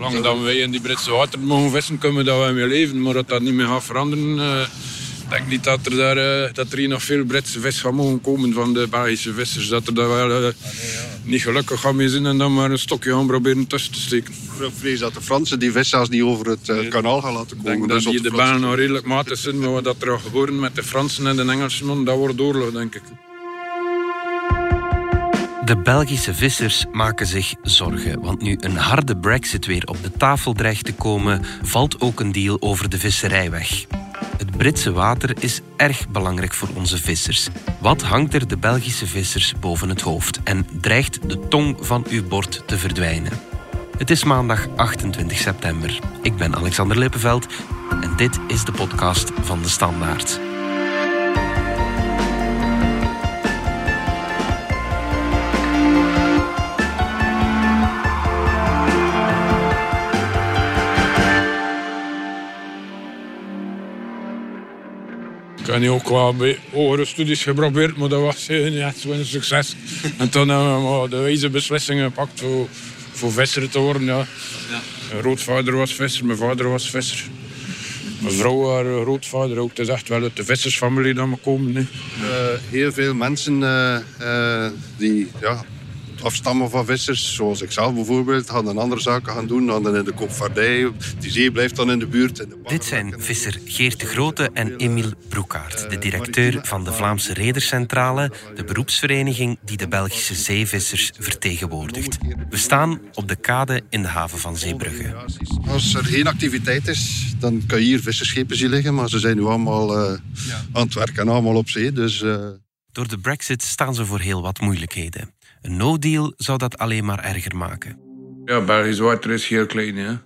Zolang dat wij in die Britse water mogen vissen, kunnen we dat wel mee leven. Maar dat dat niet meer gaat veranderen, uh, ik denk niet dat er, daar, uh, dat er hier nog veel Britse vis gaan mogen komen van de Belgische vissers. Dat er daar wel uh, ah, nee, ja. niet gelukkig gaan mee zijn en dan maar een stokje gaan proberen tussen te steken. Ik vrees dat de Fransen die vis zelfs niet over het nee, kanaal gaan laten komen. Ik denk dus dat die de, de banen nog redelijk matig zijn, maar wat er gaat gebeuren met de Fransen en de Engelsen, dat wordt oorlog, denk ik. De Belgische vissers maken zich zorgen, want nu een harde brexit weer op de tafel dreigt te komen, valt ook een deal over de visserij weg. Het Britse water is erg belangrijk voor onze vissers. Wat hangt er de Belgische vissers boven het hoofd en dreigt de tong van uw bord te verdwijnen? Het is maandag 28 september. Ik ben Alexander Lippenveld en dit is de podcast van de Standaard. Heb ook qua hogere studies geprobeerd, maar dat was niet echt zo'n succes. en toen hebben we de wijze beslissingen gepakt voor, voor visser te worden. Ja. Ja. Mijn grootvader was visser, mijn vader was visser. Mijn vrouw, haar grootvader ook. Het is echt wel uit de vissersfamilie dat we komen. Uh, heel veel mensen uh, uh, die ja, afstammen van vissers, zoals ik zelf bijvoorbeeld, hadden andere zaken gaan doen, hadden in de koopvaardij. Die zee blijft dan in de buurt. Dit zijn visser Geert de Grote en Emile Broekaert, de directeur van de Vlaamse Redercentrale, de beroepsvereniging die de Belgische zeevissers vertegenwoordigt. We staan op de kade in de haven van Zeebrugge. Als er geen activiteit is, dan kan je hier visserschepen zien liggen, maar ze zijn nu allemaal uh, aan het werken en allemaal op zee. Dus, uh... Door de brexit staan ze voor heel wat moeilijkheden. Een no-deal zou dat alleen maar erger maken. Ja, Belgisch water is heel klein. Hè? Ja.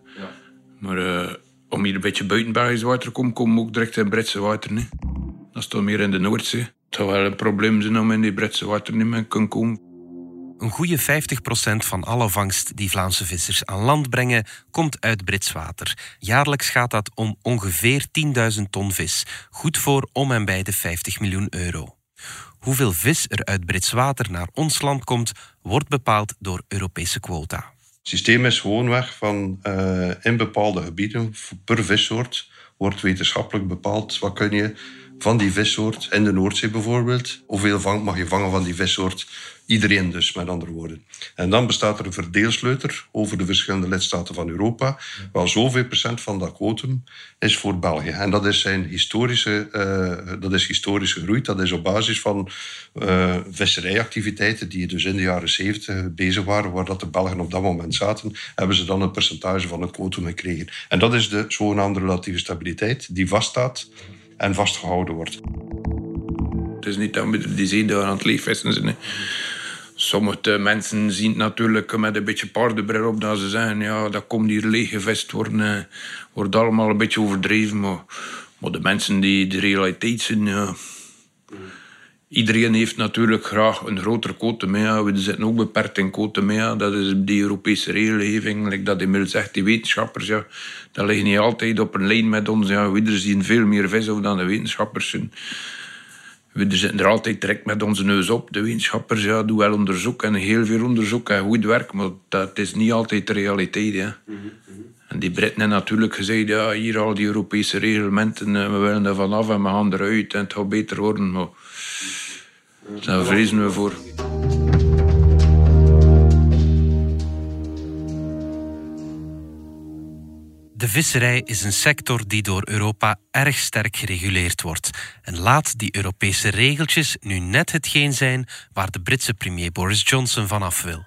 Maar uh, om hier een beetje buiten Belgisch water te komen, komen we ook direct in Britse water. Hè? Dat is toch meer in de Noordzee. Het zou wel een probleem zijn om in die Britse water niet meer te kunnen komen. Een goede 50% van alle vangst die Vlaamse vissers aan land brengen, komt uit Brits water. Jaarlijks gaat dat om ongeveer 10.000 ton vis. Goed voor om en bij de 50 miljoen euro. Hoeveel vis er uit Brits water naar ons land komt, wordt bepaald door Europese quota. Het systeem is gewoonweg van uh, in bepaalde gebieden per vissoort wordt wetenschappelijk bepaald wat kun je van die vissoort in de Noordzee bijvoorbeeld. Hoeveel vang, mag je vangen van die vissoort Iedereen dus, met andere woorden. En dan bestaat er een verdeelsleuter over de verschillende lidstaten van Europa. Wel zoveel procent van dat quotum is voor België. En dat is, zijn historische, uh, dat is historisch gegroeid. Dat is op basis van uh, visserijactiviteiten die dus in de jaren 70 bezig waren, waar dat de Belgen op dat moment zaten, hebben ze dan een percentage van het quotum gekregen. En dat is de zogenaamde relatieve stabiliteit die vaststaat en vastgehouden wordt. Het is niet dat we die zee daar aan het leefvissen zijn. Sommige mensen zien het natuurlijk met een beetje paardenbril op dat ze zeggen, ja, dat komt hier leeggevest worden, eh, wordt allemaal een beetje overdreven. Maar, maar de mensen die de realiteit zien, ja. Iedereen heeft natuurlijk graag een grotere quote mee. We zitten ook beperkt in quote mee. Dat is die Europese regelgeving. Like dat Emil zegt, die wetenschappers, ja, dat liggen niet altijd op een lijn met ons. Ja, we zien veel meer vis dan de wetenschappers. We zitten er altijd direct met onze neus op. De wetenschappers ja, doen wel onderzoek en heel veel onderzoek en goed werk, maar dat is niet altijd de realiteit. Hè. En die Britten hebben natuurlijk gezegd, ja, hier al die Europese reglementen, eh, we willen er vanaf en we gaan eruit en het gaat beter worden. Maar daar vrezen we voor. De visserij is een sector die door Europa erg sterk gereguleerd wordt. En laat die Europese regeltjes nu net hetgeen zijn waar de Britse premier Boris Johnson vanaf wil.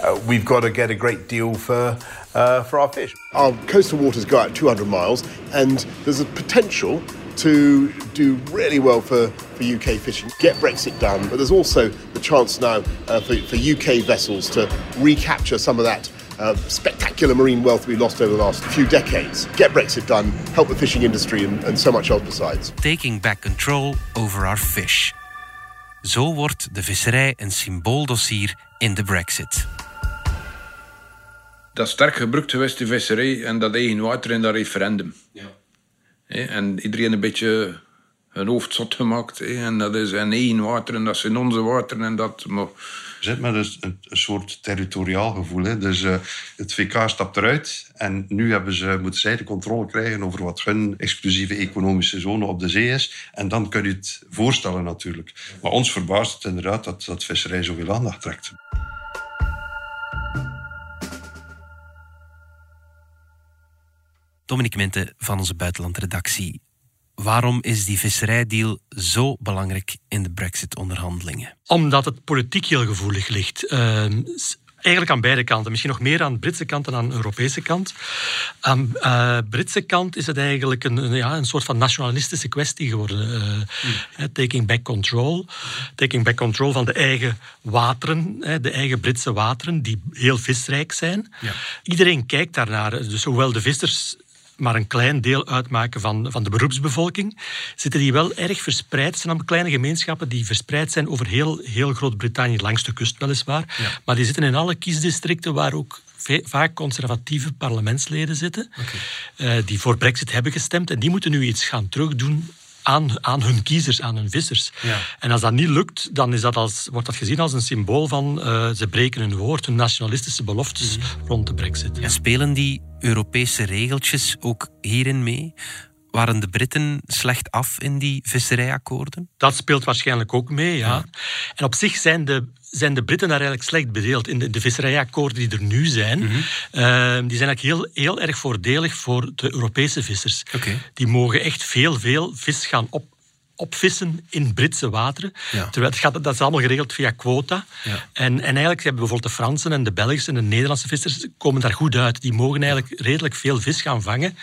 Uh, we've got to get a great deal for, uh, for our fish. Our coastal waters go out 200 miles, and there's a potential to do really well for, for UK fishing. Get Brexit done, but there's also the chance now uh, for, for UK vessels to recapture some of that uh, spectacular marine wealth we lost over the last few decades. Get Brexit done, help the fishing industry, and, and so much else besides. Taking back control over our fish. Zo wordt de visserij een symbooldossier in de Brexit. Dat is sterk gebruikt geweest, de visserij en dat eigen water in dat referendum. Ja. En iedereen een beetje hun hoofd zot gemaakt. En dat is in één water en dat zijn onze wateren. En dat, maar zit met een, soort territoriaal gevoel. Hè. Dus uh, het VK stapt eruit en nu hebben ze, moeten zij de controle krijgen over wat hun exclusieve economische zone op de zee is. En dan kun je het voorstellen natuurlijk. Maar ons verbaast het inderdaad dat, dat visserij zoveel aandacht trekt. Dominique Mente van onze buitenlandredactie. Waarom is die visserijdeal zo belangrijk in de Brexit-onderhandelingen? Omdat het politiek heel gevoelig ligt. Uh, eigenlijk aan beide kanten. Misschien nog meer aan de Britse kant dan aan de Europese kant. Aan de uh, Britse kant is het eigenlijk een, ja, een soort van nationalistische kwestie geworden. Uh, mm. taking back control. Taking back control van de eigen wateren, de eigen Britse wateren, die heel visrijk zijn. Ja. Iedereen kijkt daarnaar. Dus zowel de vissers maar een klein deel uitmaken van, van de beroepsbevolking, zitten die wel erg verspreid. Het zijn dan kleine gemeenschappen die verspreid zijn over heel, heel Groot-Brittannië, langs de kust weliswaar. Maar die zitten in alle kiesdistricten waar ook vaak conservatieve parlementsleden zitten, okay. uh, die voor brexit hebben gestemd. En die moeten nu iets gaan terugdoen aan, aan hun kiezers, aan hun vissers. Ja. En als dat niet lukt, dan is dat als, wordt dat gezien als een symbool van uh, ze breken hun woord, hun nationalistische beloftes mhm. rond de brexit. Ja, spelen die Europese regeltjes ook hierin mee? Waren de Britten slecht af in die visserijakkoorden? Dat speelt waarschijnlijk ook mee, ja. En op zich zijn de, zijn de Britten daar eigenlijk slecht bedeeld. In de, de visserijakkoorden die er nu zijn, mm die zijn eigenlijk heel, heel erg voordelig voor de Europese vissers. Die mogen echt veel, veel vis gaan op, opvissen in Britse wateren. Terwijl het gaat, dat is allemaal geregeld via quota. Ja. En, en eigenlijk hebben bijvoorbeeld de Fransen en de Belgische en de Nederlandse vissers komen daar goed uit. Die mogen eigenlijk redelijk veel vis gaan vangen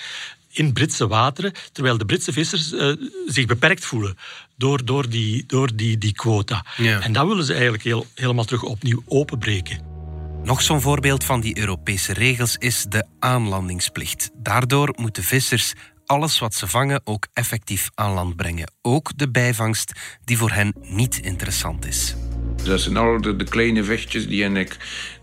in Britse wateren, terwijl de Britse vissers uh, zich beperkt voelen door, door, die, door die, die quota. Ja. En dat willen ze eigenlijk heel, helemaal terug opnieuw openbreken. Nog zo'n voorbeeld van die Europese regels is de aanlandingsplicht. Daardoor moeten vissers alles wat ze vangen ook effectief aan land brengen. Ook de bijvangst die voor hen niet interessant is. Dat zijn al de, de kleine visjes die,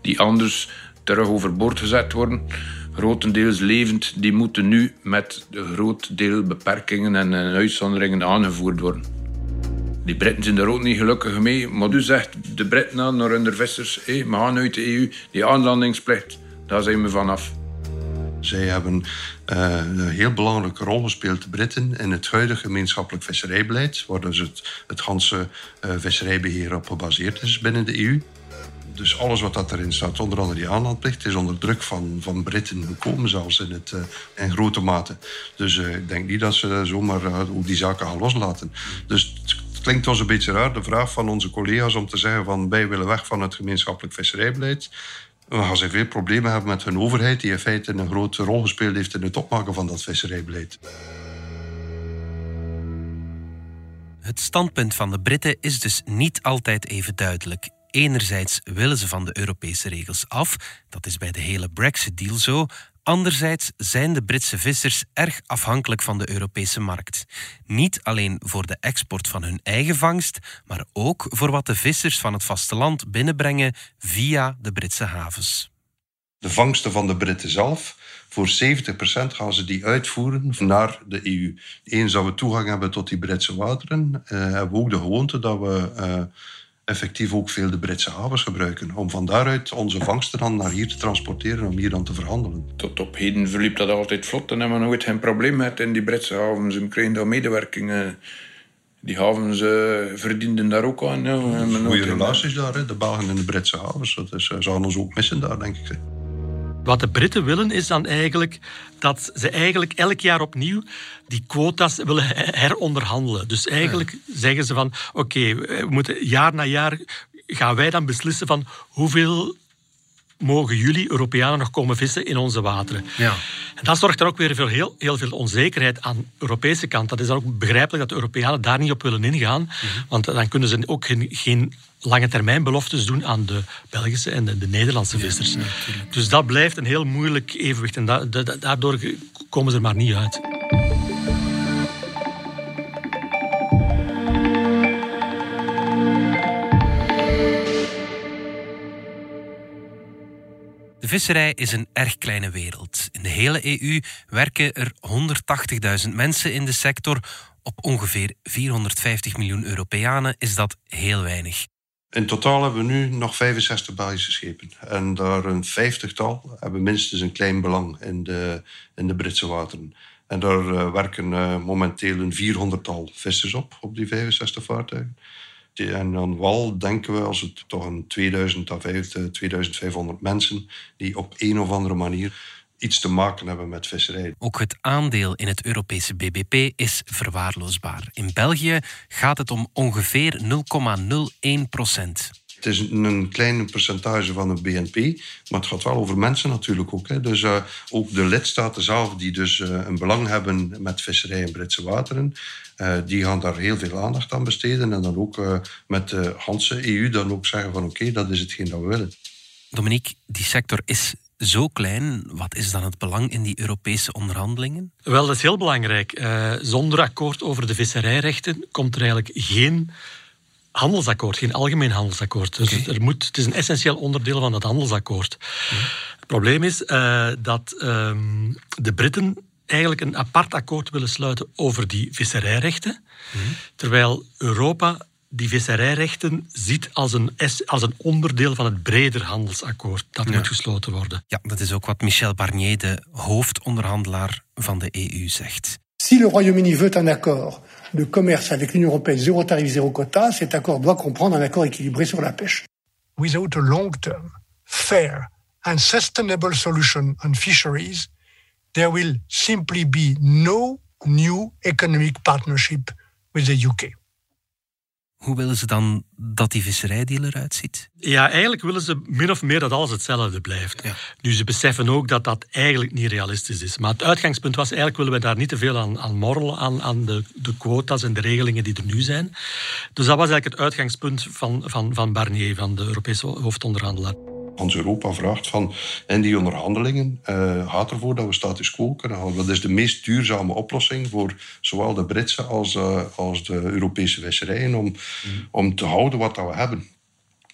die anders terug overboord gezet worden grotendeels levend, die moeten nu met een groot deel beperkingen en uitzonderingen aangevoerd worden. Die Britten zijn daar ook niet gelukkig mee. Maar u zegt de Britten aan naar hun vissers, hey, we gaan uit de EU, die aanlandingsplicht, daar zijn we vanaf. Zij hebben uh, een heel belangrijke rol gespeeld, de Britten, in het huidige gemeenschappelijk visserijbeleid, waar dus het, het ganse uh, visserijbeheer op gebaseerd is binnen de EU. Dus alles wat dat erin staat, onder andere die aanlandplicht, is onder druk van, van Britten gekomen, zelfs in, het, uh, in grote mate. Dus uh, ik denk niet dat ze zomaar uh, die zaken gaan loslaten. Dus het klinkt ons een beetje raar, de vraag van onze collega's om te zeggen van wij willen weg van het gemeenschappelijk visserijbeleid. We gaan ze veel problemen hebben met hun overheid, die in feite een grote rol gespeeld heeft in het opmaken van dat visserijbeleid. Het standpunt van de Britten is dus niet altijd even duidelijk. Enerzijds willen ze van de Europese regels af, dat is bij de hele Brexit-deal zo. Anderzijds zijn de Britse vissers erg afhankelijk van de Europese markt. Niet alleen voor de export van hun eigen vangst, maar ook voor wat de vissers van het vasteland binnenbrengen via de Britse havens. De vangsten van de Britten zelf, voor 70% gaan ze die uitvoeren naar de EU. Eens dat we toegang hebben tot die Britse wateren, eh, hebben we ook de gewoonte dat we. Eh, effectief ook veel de Britse havens gebruiken. Om van daaruit onze vangsten dan naar hier te transporteren, om hier dan te verhandelen. Tot op heden verliep dat altijd vlot en hebben we nooit geen probleem met in die Britse havens. We kregen daar medewerking. Die havens uh, verdienden daar ook aan. Goede relaties daar, de Belgen en de Britse havens. Dat is, uh, zouden ons ook missen daar, denk ik. Wat de Britten willen is dan eigenlijk dat ze eigenlijk elk jaar opnieuw die quota's willen heronderhandelen. Dus eigenlijk zeggen ze van oké, we moeten jaar na jaar gaan wij dan beslissen van hoeveel mogen jullie Europeanen nog komen vissen in onze wateren. Ja. En dat zorgt er ook weer voor heel, heel veel onzekerheid aan de Europese kant. Dat is dan ook begrijpelijk dat de Europeanen daar niet op willen ingaan. Mhm. Want dan kunnen ze ook geen, geen lange termijn beloftes doen aan de Belgische en de, de Nederlandse vissers. dus dat blijft een heel moeilijk evenwicht en daardoor komen ze er maar niet uit. Visserij is een erg kleine wereld. In de hele EU werken er 180.000 mensen in de sector. Op ongeveer 450 miljoen Europeanen is dat heel weinig. In totaal hebben we nu nog 65 Belgische schepen. En daar een vijftigtal hebben minstens een klein belang in de, in de Britse wateren. En daar uh, werken uh, momenteel een 400-tal vissers op, op die 65 vaartuigen. En aan wal denken we als het toch een 2000 à 2500 mensen die op een of andere manier iets te maken hebben met visserij. Ook het aandeel in het Europese BBP is verwaarloosbaar. In België gaat het om ongeveer 0,01 procent. Het is een klein percentage van het BNP, maar het gaat wel over mensen natuurlijk ook. Hè. Dus uh, ook de lidstaten zelf, die dus uh, een belang hebben met visserij in Britse wateren, uh, die gaan daar heel veel aandacht aan besteden. En dan ook met de Hanse EU dan ook zeggen van oké, okay, dat is hetgeen dat we willen. Dominique, die sector is zo klein. Wat is dan het belang in die Europese onderhandelingen? Wel, dat is heel belangrijk. Uh, zonder akkoord over de visserijrechten komt er eigenlijk geen handelsakkoord, geen algemeen handelsakkoord. Dus okay. er moet, het is een essentieel onderdeel van dat handelsakkoord. Het probleem is uh, dat um, de Britten eigenlijk een apart akkoord willen sluiten over die visserijrechten, terwijl Europa die visserijrechten ziet als een, als een onderdeel van het breder handelsakkoord dat ja. moet gesloten worden. Ja, dat is ook wat Michel Barnier, de hoofdonderhandelaar van de EU, zegt. Si le Royaume-Uni veut un accord de commerce avec l'Union européenne, zéro tarif, zéro quota, cet accord doit comprendre un accord équilibré sur la pêche. Without a long-term, fair and sustainable solution on fisheries, there will simply be no new economic partnership with the UK. Hoe willen ze dan dat die visserijdeal eruit ziet? Ja, eigenlijk willen ze min of meer dat alles hetzelfde blijft. Ja. Nu, ze beseffen ook dat dat eigenlijk niet realistisch is. Maar het uitgangspunt was, eigenlijk willen we daar niet te veel aan, aan morrelen, aan, aan de, de quota's en de regelingen die er nu zijn. Dus dat was eigenlijk het uitgangspunt van, van, van Barnier, van de Europese hoofdonderhandelaar ons Europa vraagt van in die onderhandelingen uh, gaat ervoor dat we status quo kunnen houden. Dat is de meest duurzame oplossing voor zowel de Britse als, uh, als de Europese visserijen om, mm. om te houden wat dat we hebben.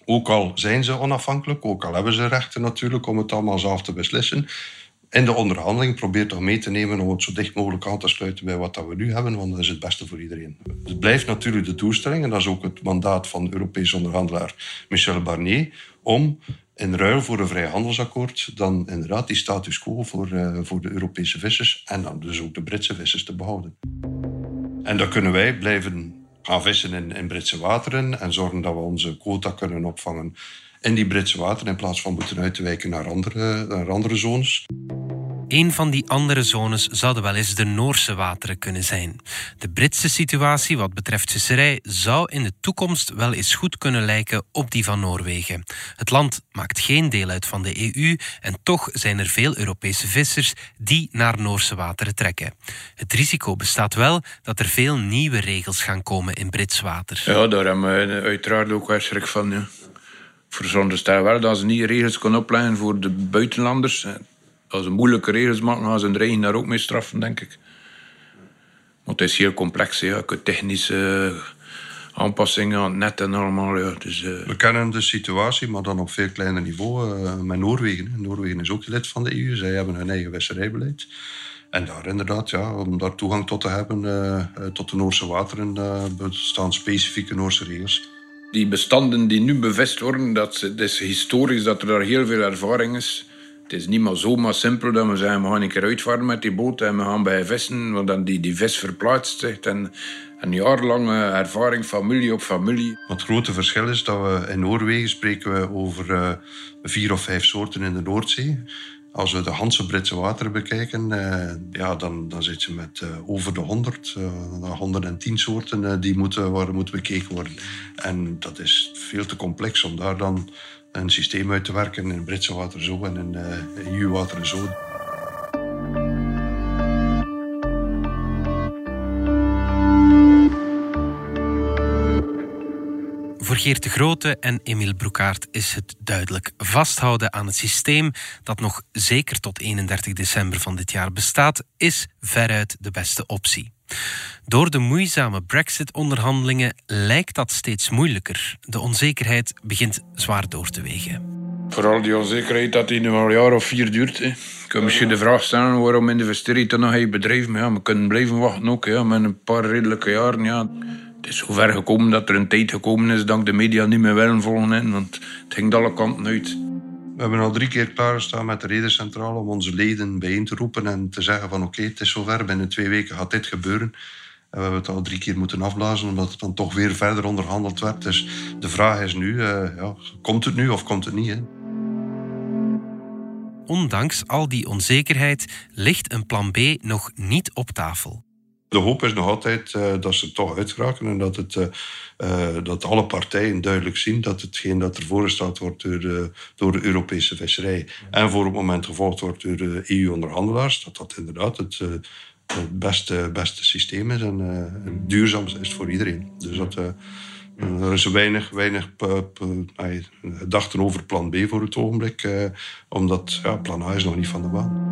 Ook al zijn ze onafhankelijk, ook al hebben ze rechten natuurlijk om het allemaal zelf te beslissen. In de onderhandeling probeert toch mee te nemen om het zo dicht mogelijk aan te sluiten bij wat dat we nu hebben, want dat is het beste voor iedereen. Het blijft natuurlijk de doelstelling, en dat is ook het mandaat van de Europese onderhandelaar Michel Barnier, om in ruil voor een vrijhandelsakkoord dan inderdaad die status quo voor, uh, voor de Europese vissers en dan dus ook de Britse vissers te behouden. En dan kunnen wij blijven gaan vissen in, in Britse wateren en zorgen dat we onze quota kunnen opvangen in die Britse wateren in plaats van moeten uitwijken naar andere, naar andere zones. Een van die andere zones zouden wel eens de Noorse wateren kunnen zijn. De Britse situatie wat betreft visserij zou in de toekomst wel eens goed kunnen lijken op die van Noorwegen. Het land maakt geen deel uit van de EU en toch zijn er veel Europese vissers die naar Noorse wateren trekken. Het risico bestaat wel dat er veel nieuwe regels gaan komen in Brits water. Ja, daar hebben we uiteraard ook wel schrik van. Ja. Veronderstel wel dat ze niet regels kunnen opleggen voor de buitenlanders als ze moeilijke regels maken, gaan ze dreigen daar ook mee straffen, denk ik. Want het is heel complex. Ja. Technische aanpassingen aan het net en allemaal. Ja. Dus, uh... We kennen de situatie, maar dan op veel kleiner niveau uh, met Noorwegen. Noorwegen is ook lid van de EU. Zij hebben hun eigen visserijbeleid. En daar inderdaad, ja, om daar toegang tot te hebben, uh, tot de Noorse wateren, bestaan specifieke Noorse regels. Die bestanden die nu bevestigd worden, dat het is historisch dat er daar heel veel ervaring is het is niet maar zomaar simpel dat we zeggen, we gaan een keer uitvaren met die boot en we gaan bij vissen, want dan die, die vis verplaatst zich. En een jarenlange ervaring, familie op familie. Het grote verschil is dat we in Noorwegen spreken we over uh, vier of vijf soorten in de Noordzee. Als we de Hanse Britse wateren bekijken, uh, ja, dan, dan zit je met uh, over de 100, 110 soorten die moeten, waar moeten bekeken worden. En dat is veel te complex om daar dan een systeem uit te werken in Britse water zo en in, in EU-water zo. Geert de Grote en Emiel Broekaert is het duidelijk. Vasthouden aan het systeem dat nog zeker tot 31 december van dit jaar bestaat, is veruit de beste optie. Door de moeizame Brexit-onderhandelingen lijkt dat steeds moeilijker. De onzekerheid begint zwaar door te wegen. Vooral die onzekerheid dat die nu al een jaar of vier duurt. Hè. Je kunt misschien de vraag stellen waarom investeer je dan nog in je bedrijf. Maar we kunnen blijven wachten ook. Met een paar redelijke jaren. Ja. Het is zover gekomen dat er een tijd gekomen is dat de media niet meer willen volgen. Hè, want het ging alle kanten uit. We hebben al drie keer klaargestaan met de Redercentrale om onze leden bijeen te roepen en te zeggen van oké, het is zover, binnen twee weken gaat dit gebeuren. En we hebben het al drie keer moeten afblazen, omdat het dan toch weer verder onderhandeld werd. Dus de vraag is nu, uh, ja, komt het nu of komt het niet? Hè? Ondanks al die onzekerheid ligt een plan B nog niet op tafel. De hoop is nog altijd uh, dat ze toch uitgeraken en dat, het, uh, uh, dat alle partijen duidelijk zien dat hetgeen dat er voorgesteld wordt door de, door de Europese visserij en voor het moment gevolgd wordt door de EU-onderhandelaars, dat dat inderdaad het, het beste, beste systeem is en het duurzaamste is voor iedereen. Dus dat, er is weinig, weinig gedachten over plan B voor het ogenblik, omdat ja, plan A is nog niet van de baan.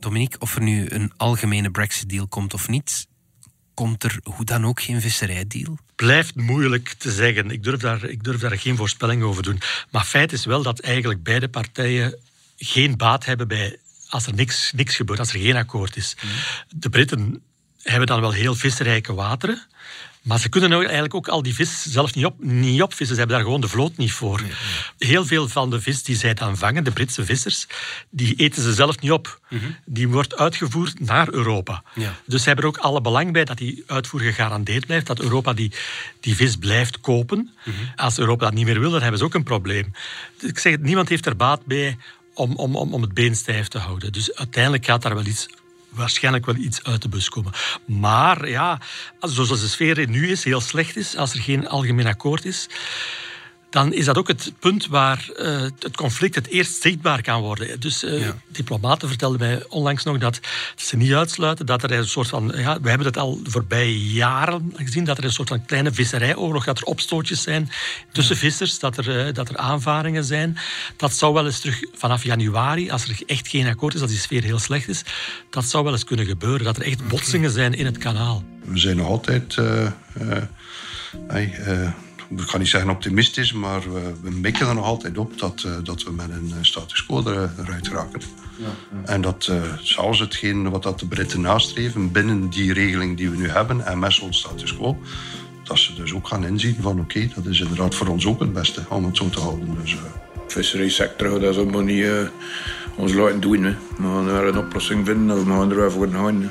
Dominique, of er nu een algemene Brexit-deal komt of niet, komt er hoe dan ook geen visserijdeal? Blijft moeilijk te zeggen. Ik durf, daar, ik durf daar geen voorspelling over doen. Maar feit is wel dat eigenlijk beide partijen geen baat hebben bij als er niks, niks gebeurt, als er geen akkoord is. Mm. De Britten hebben dan wel heel visrijke wateren. Maar ze kunnen eigenlijk ook al die vis zelf niet, op, niet opvissen. Ze hebben daar gewoon de vloot niet voor. Heel veel van de vis die zij dan vangen, de Britse vissers, die eten ze zelf niet op. Mhm. Die wordt uitgevoerd naar Europa. Ja. Dus ze hebben er ook alle belang bij dat die uitvoer gegarandeerd blijft. Dat Europa die, die vis blijft kopen. Mhm. Als Europa dat niet meer wil, dan hebben ze ook een probleem. Ik zeg, niemand heeft er baat bij om, om, om, om het been stijf te houden. Dus uiteindelijk gaat daar wel iets waarschijnlijk wel iets uit de bus komen. Maar ja, zoals de sfeer nu is, heel slecht is, als er geen algemeen akkoord is, dan is dat ook het punt waar uh, het conflict het eerst zichtbaar kan worden. Dus uh, diplomaten vertelden mij onlangs nog dat ze niet uitsluiten dat er een soort van... Ja, we hebben het al voorbij jaren gezien, dat er een soort van kleine visserijoorlog, dat er opstootjes zijn tussen vissers, dat er, uh, dat er aanvaringen zijn. Dat zou wel eens terug vanaf januari, als er echt geen akkoord is, dat die sfeer heel slecht is, dat zou wel eens kunnen gebeuren, dat er echt botsingen zijn in het kanaal. We zijn nog altijd ik ga niet zeggen optimistisch, maar we, we mikken er nog altijd op dat, uh, dat we met een eh, status quo eruit raken. Ja, ja. En dat uh, zelfs hetgeen wat dat de Britten nastreven binnen die regeling die we nu hebben en met zo'n status quo, dat ze dus ook gaan inzien van oké, okay, dat is inderdaad voor ons ook het beste om het zo te houden. Dus, uh... Visserijsector, dat is maar niet uh, ons laten doen. Hè. We gaan er een oplossing vinden of we gaan er wel voor gaan.